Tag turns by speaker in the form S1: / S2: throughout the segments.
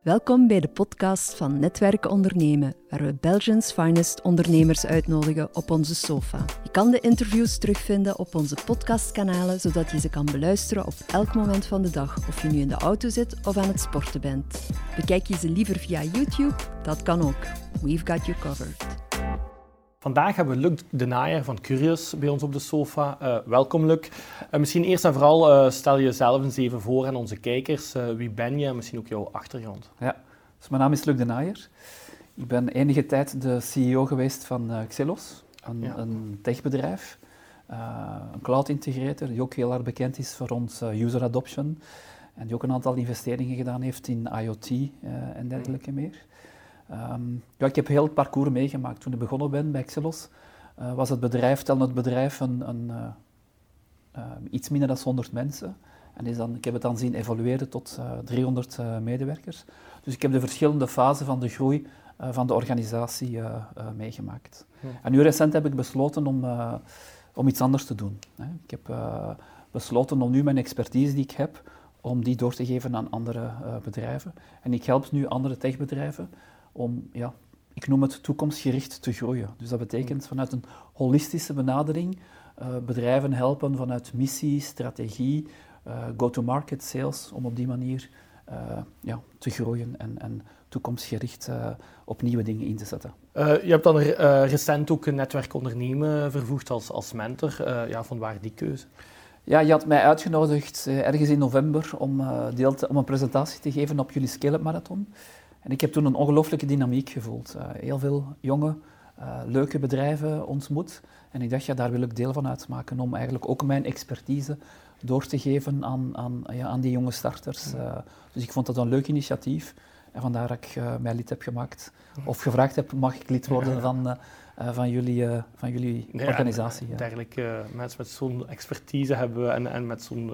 S1: Welkom bij de podcast van Netwerken Ondernemen, waar we Belgians finest ondernemers uitnodigen op onze sofa. Je kan de interviews terugvinden op onze podcastkanalen, zodat je ze kan beluisteren op elk moment van de dag, of je nu in de auto zit of aan het sporten bent. Bekijk je ze liever via YouTube? Dat kan ook. We've got you covered.
S2: Vandaag hebben we Luc de Naaier van Curious bij ons op de sofa. Uh, welkom Luc. Uh, misschien eerst en vooral uh, stel jezelf eens even voor aan onze kijkers. wie ben je en misschien ook jouw achtergrond?
S3: Ja, dus mijn naam is Luc de Naaier. Ik ben enige tijd de CEO geweest van Xelos, een, ja. een techbedrijf. een cloud integrator die ook heel erg bekend is voor ons user adoption. En die ook een aantal investeringen gedaan heeft in IoT en dergelijke meer. Um, ja, ik heb heel het parcours meegemaakt. Toen ik begonnen ben bij Excelos, uh, was het bedrijf, telde het bedrijf een, een uh, uh, iets minder dan 100 mensen. En is dan, ik heb het dan zien evolueren tot 300 medewerkers. Dus ik heb de verschillende fasen van de groei van de organisatie meegemaakt. Ja. En nu recent heb ik besloten om, om iets anders te doen. Hè. Ik heb besloten om nu mijn expertise die ik heb, om die door te geven aan andere bedrijven. En ik help nu andere techbedrijven om, ja, ik noem het toekomstgericht te groeien. Dus dat betekent vanuit een holistische benadering uh, bedrijven helpen vanuit missie, strategie, uh, go-to-market sales, om op die manier uh, ja, te groeien en, en toekomstgericht op nieuwe dingen in te zetten.
S2: je hebt dan recent ook een netwerk ondernemen vervoegd als, als mentor. ja, van waar die keuze?
S3: Ja, je had mij uitgenodigd ergens in november om, deel te, om een presentatie te geven op jullie Scale-up Marathon. En ik heb toen een ongelooflijke dynamiek gevoeld. Uh, heel veel jonge, uh, leuke bedrijven ontmoet. En ik dacht, ja, daar wil ik deel van uitmaken om eigenlijk ook mijn expertise door te geven aan, aan, ja, aan die jonge starters. Uh, dus ik vond dat een leuk initiatief. En vandaar dat ik mij lid heb gemaakt. Of gevraagd heb, mag ik lid worden van, van jullie, uh, van jullie nee, organisatie.
S2: Ja. Dergelijke mensen met zo'n expertise hebben we en, en met zo'n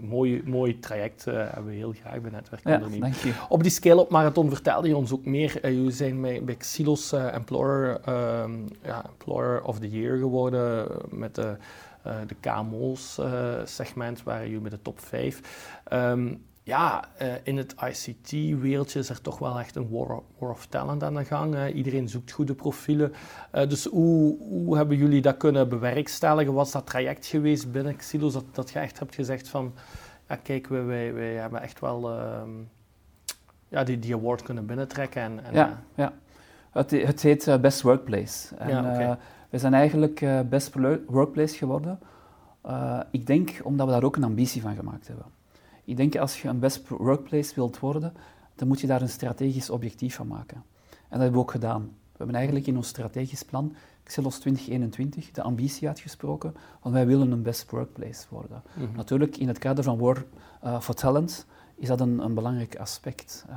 S2: mooi, mooi traject hebben we heel graag bij Netwerk
S3: ja, dank je.
S2: Op die Scale-up Marathon vertelde je ons ook meer. jullie zijn bij, bij Silos Employer, um, ja, Employer of the Year geworden met de, de KMO's segment, waar jullie met de top 5. Um, ja, uh, in het ICT-wereldje is er toch wel echt een war, war of talent aan de gang. Hè. Iedereen zoekt goede profielen. Uh, dus hoe, hoe hebben jullie dat kunnen bewerkstelligen? Wat is dat traject geweest binnen Xilos dat, dat je echt hebt gezegd van... Ja, kijk, wij, wij, wij hebben echt wel uh, ja, die, die award kunnen binnentrekken. En, en
S3: ja, ja. Het, het heet Best Workplace. En, ja, okay. we zijn eigenlijk Best Workplace geworden. ik denk omdat we daar ook een ambitie van gemaakt hebben. Ik denk als je een best workplace wilt worden, dan moet je daar een strategisch objectief van maken. En dat hebben we ook gedaan. We hebben eigenlijk in ons strategisch plan, Xelos 2021, de ambitie uitgesproken, want wij willen een best workplace worden. Mhm. Natuurlijk, in het kader van War uh, for Talent is dat een, een belangrijk aspect. Uh,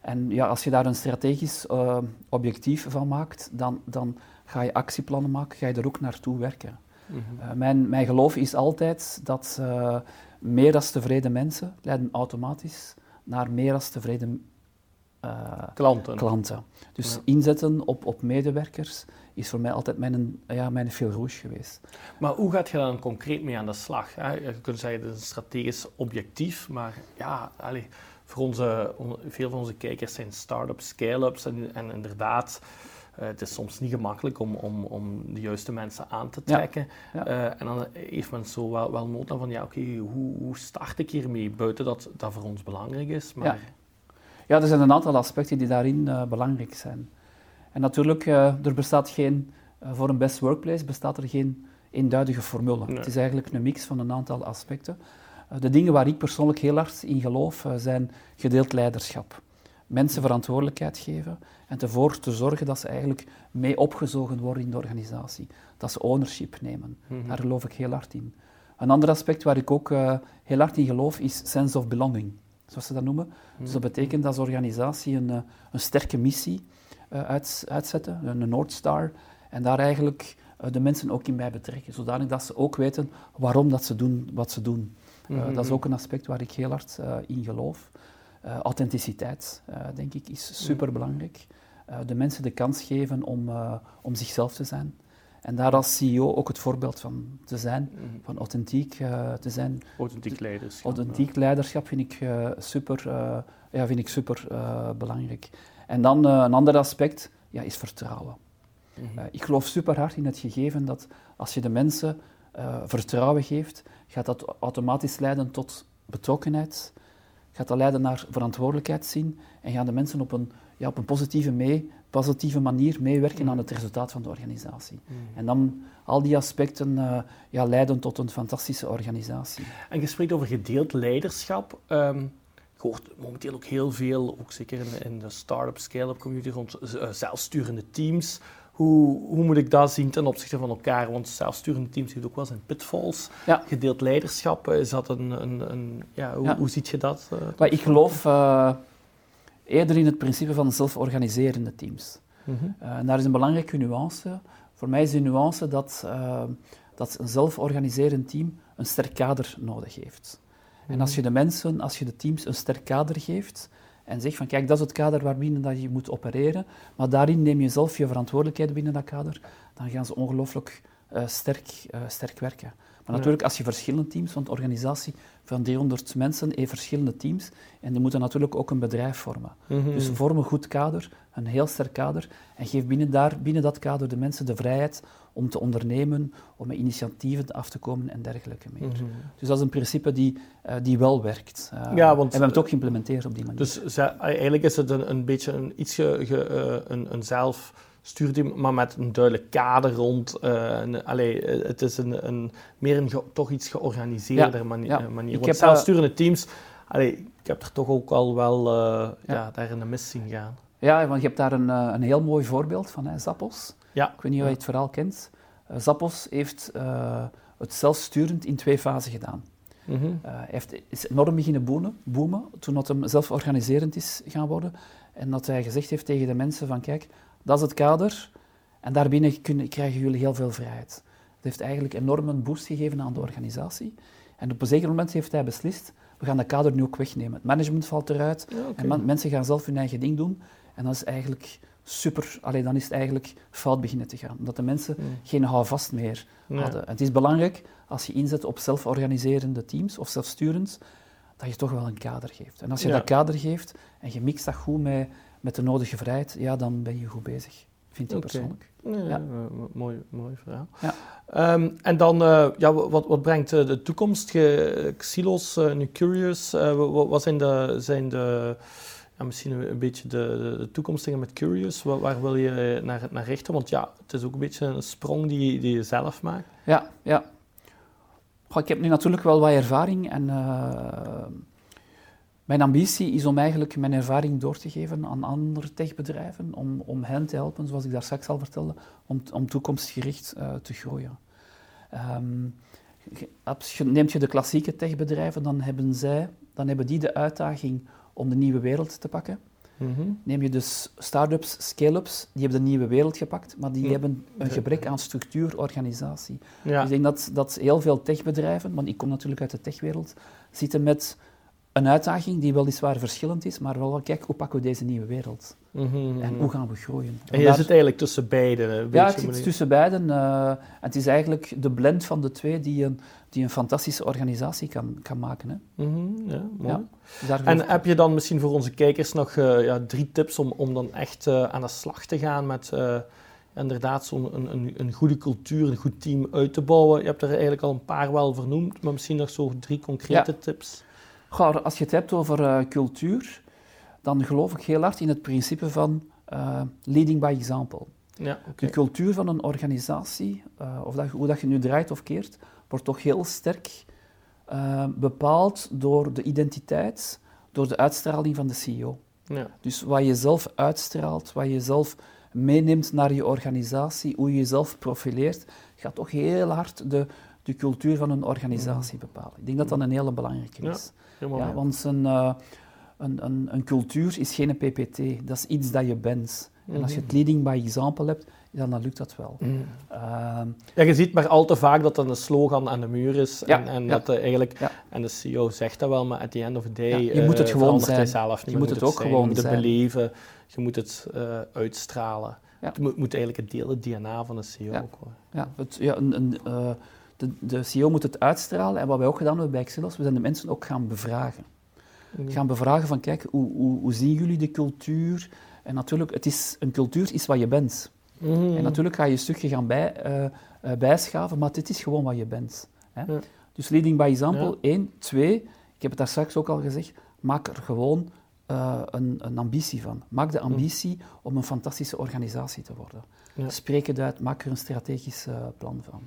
S3: en ja, als je daar een strategisch uh, objectief van maakt, dan, dan ga je actieplannen maken, ga je er ook naartoe werken. Mhm. mijn, mijn geloof is altijd dat meer als tevreden mensen leiden automatisch naar meer als tevreden uh,
S2: klanten.
S3: klanten. Dus inzetten op, op medewerkers is voor mij altijd mijn, ja, mijn fil rouge geweest.
S2: Maar hoe gaat je dan concreet mee aan de slag? Hè? Je kunt zeggen, dat is een strategisch objectief, maar ja, allez, voor onze, veel van onze kijkers zijn start-ups, scale-ups en, en inderdaad uh, het is soms niet gemakkelijk om, om, om de juiste mensen aan te trekken. Ja, ja. Uh, en dan heeft men zo wel, wel nood aan van, ja, oké, okay, hoe, hoe start ik hiermee? Buiten dat dat voor ons belangrijk is, maar...
S3: Ja, ja er zijn een aantal aspecten die daarin uh, belangrijk zijn. En natuurlijk, er bestaat geen... voor een best workplace bestaat er geen eenduidige formule. Nee. Het is eigenlijk een mix van een aantal aspecten. de dingen waar ik persoonlijk heel hard in geloof, zijn gedeeld leiderschap mensen verantwoordelijkheid geven en ervoor te zorgen dat ze eigenlijk mee opgezogen worden in de organisatie. Dat ze ownership nemen. Mhm. Daar geloof ik heel hard in. Een ander aspect waar ik ook uh, heel hard in geloof is sense of belonging, zoals ze dat noemen. Mhm. Dus dat betekent dat als organisatie een, uh, een sterke missie uh, uit, uitzetten, een North Star, en daar eigenlijk de mensen ook in bij betrekken, zodanig dat ze ook weten waarom dat ze doen wat ze doen. Mhm. Dat is ook een aspect waar ik heel hard in geloof. Uh, authenticiteit, uh, denk ik, is superbelangrijk. Uh, de mensen de kans geven om, om zichzelf te zijn. En daar als CEO ook het voorbeeld van te zijn, mhm. van authentiek uh, te zijn.
S2: Authentiek leiderschap.
S3: Authentiek leiderschap vind ik uh, super, uh, ja, vind ik super belangrijk. En dan een ander aspect ja, is vertrouwen. Mhm. ik geloof super hard in het gegeven dat als je de mensen vertrouwen geeft, gaat dat automatisch leiden tot betrokkenheid, gaat dat leiden naar verantwoordelijkheid zien en gaan de mensen op een, ja, op een positieve, mee, positieve manier meewerken aan het resultaat van de organisatie. Mm. En dan al die aspecten uh, ja, leiden tot een fantastische organisatie.
S2: En je spreekt over gedeeld leiderschap. Um, je hoort momenteel ook heel veel, ook zeker in, in de start-up, scale-up community, rond uh, zelfsturende teams. Hoe, hoe, moet ik dat zien ten opzichte van elkaar? Want zelfsturende teams heeft ook wel zijn pitfalls. Ja. Gedeeld leiderschap, is dat een... een, een ja, hoe, hoe ziet je dat?
S3: Uh, maar ik geloof uh, eerder in het principe van zelforganiserende teams. Mm -hmm. uh, en daar is een belangrijke nuance. Voor mij is de nuance dat, dat een zelforganiserend team een sterk kader nodig heeft. En als mhm. je de mensen, als je de teams een sterk kader geeft, en zeg van kijk, dat is het kader waarbinnen dat je moet opereren, maar daarin neem je zelf je verantwoordelijkheid binnen dat kader, dan gaan ze ongelooflijk uh, sterk, uh, sterk werken. Maar natuurlijk, als je verschillende teams, want de organisatie van 300 mensen heeft verschillende teams en die moeten natuurlijk ook een bedrijf vormen. Mm -hmm. Dus vorm een goed kader, een heel sterk kader en geef binnen, daar, binnen dat kader de mensen de vrijheid om te ondernemen, om met initiatieven af te komen en dergelijke meer. Mhm. Dus dat is een principe die, uh, die wel werkt. Uh, ja, want, en we hebben het ook geïmplementeerd op die manier.
S2: Dus eigenlijk is het een, een beetje een, iets ge, ge, uh, een, een zelf maar met een duidelijk kader rond. Uh, allee, het is een, een meer een toch iets georganiseerder manier. Ja. manier. Want zelfsturende teams, allee, ik heb er toch ook al wel uh, ja. daar in de mis zien gaan.
S3: Ja, want je hebt daar een, een heel mooi voorbeeld van, hè, Zappos. Ja. Ik weet niet of je het verhaal kent. Uh, Zappos heeft het zelfsturend in twee fasen gedaan. Mm -hmm. uh, hij heeft, is enorm beginnen boomen, boomen toen het hem zelforganiserend is gaan worden. En dat hij gezegd heeft tegen de mensen van kijk, dat is het kader en daarbinnen kunnen, krijgen jullie heel veel vrijheid. Dat heeft eigenlijk enorm een boost gegeven aan de organisatie. En op een zeker moment heeft hij beslist, we gaan dat kader nu ook wegnemen. Het management valt eruit en mensen gaan zelf hun eigen ding doen. En dat is eigenlijk super, allee, dan is het eigenlijk fout beginnen te gaan. Omdat de mensen mm. geen houvast meer hadden. het is belangrijk, als je inzet op zelforganiserende teams of zelfsturend, dat je toch wel een kader geeft. En als je dat kader geeft en je mixt dat goed met, met de nodige vrijheid, ja, dan ben je goed bezig, vind ik persoonlijk.
S2: Ja, mooi, mooi verhaal. Ja. Um, en dan, uh, ja, wat, wat brengt uh, de toekomst? Xilos, uh, nu Curious, wat, wat zijn de... Zijn de ja, misschien een, beetje de, de, met Curious. Waar, waar, wil je naar, naar richten? Want ja, het is ook een beetje een sprong die, die je zelf maakt.
S3: Ja, ja. Goh, ik heb nu natuurlijk wel wat ervaring en mijn ambitie is om eigenlijk mijn ervaring door te geven aan andere techbedrijven, om, om hen te helpen, zoals ik daar straks al vertelde, om, om toekomstgericht uh, te groeien. Um, neemt je de klassieke techbedrijven, dan hebben, zij, dan hebben die de uitdaging om de nieuwe wereld te pakken. Mhm. Neem je dus start-ups, scale-ups, die hebben de nieuwe wereld gepakt, maar die hebben een gebrek aan structuur, organisatie. Dus ik denk dat, dat heel veel techbedrijven, want ik kom natuurlijk uit de techwereld, zitten met een uitdaging die weliswaar verschillend is, maar wel, kijk, hoe pakken we deze nieuwe wereld? Mhm, en hoe gaan we groeien?
S2: En, je zit eigenlijk tussen beiden?
S3: Ja, ik zit tussen beiden. Uh, het is eigenlijk de blend van de twee die een, die een fantastische organisatie kan, kan maken. Hè.
S2: Mm ja, mooi. Ja, en heb je dan misschien voor onze kijkers nog uh, ja, drie tips om, om dan echt uh, aan de slag te gaan met inderdaad zo'n een, een, een, goede cultuur, een goed team uit te bouwen? Je hebt er eigenlijk al een paar wel vernoemd, maar misschien nog zo drie concrete tips.
S3: Goh, als je het hebt over uh, cultuur, dan geloof ik heel hard in het principe van uh, leading by example. Ja, okay. De cultuur van een organisatie, uh, of dat, hoe dat je nu draait of keert, wordt toch heel sterk bepaald door de identiteit, door de uitstraling van de CEO. Ja. Dus wat je zelf uitstraalt, wat je zelf meeneemt naar je organisatie, hoe je jezelf profileert, gaat toch heel hard de, de cultuur van een organisatie mm. bepalen. Ik denk dat dat een hele belangrijke is. Ja, want een, uh, een, een, een, cultuur is geen PPT, dat is iets dat je bent. En als je het mhm. leading by example hebt, dan, dan lukt dat wel. Mm. Uh,
S2: ja, je ziet maar al te vaak dat dat een slogan aan de muur is. Ja, en, en dat eigenlijk, en de CEO zegt dat wel, maar at the end of the day
S3: je moet het uh, gewoon zijn.
S2: Zelf
S3: je moet het, ook gewoon
S2: Je moet het beleven, je moet het uh, uitstralen. Het moet, moet, eigenlijk het deel, het DNA van de CEO
S3: ja.
S2: ook worden.
S3: Ja, het, ja een, een, uh, de, de CEO moet het uitstralen. En wat wij ook gedaan hebben bij Excelos, we zijn de mensen ook gaan bevragen. Mm. Gaan bevragen van, kijk, hoe, hoe, hoe, zien jullie de cultuur? En natuurlijk, het is, een cultuur is wat je bent. Mm. En natuurlijk ga je een stukje gaan bij, uh, uh, bijschaven, maar dit is gewoon wat je bent. Hè? Ja. Dus leading by example, ja. één. Twee, ik heb het daar straks ook al gezegd, maak er gewoon uh, een, een, ambitie van. Maak de ambitie mm. om een fantastische organisatie te worden. Ja. Spreek het uit, maak er een strategisch plan van.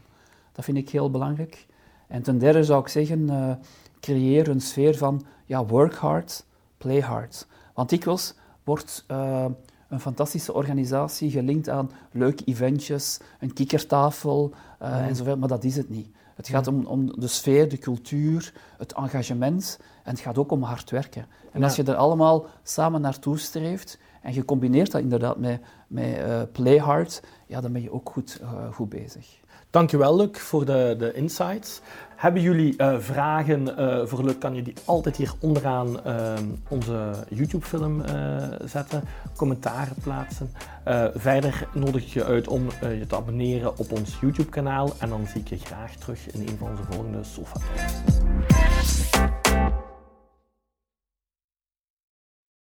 S3: Dat vind ik heel belangrijk. En ten derde zou ik zeggen, uh, creëer een sfeer van ja, work hard, play hard. Want dikwijls wordt een fantastische organisatie gelinkt aan leuke eventjes, een kikkertafel mm. enzovoort, maar dat is het niet. Het gaat om, om, de sfeer, de cultuur, het engagement en het gaat ook om hard werken. En ja. als je er allemaal samen naartoe streeft en je combineert dat inderdaad met, met uh, play hard, ja, dan ben je ook goed, uh, goed bezig.
S2: Dankjewel, Luc, voor de, de insights. Hebben jullie uh, vragen uh, voor Luc, kan je die altijd hier onderaan uh, onze YouTube-film zetten, commentaren plaatsen. verder nodig ik je uit om je te abonneren op ons YouTube-kanaal en dan zie ik je graag terug in een van onze volgende sofa.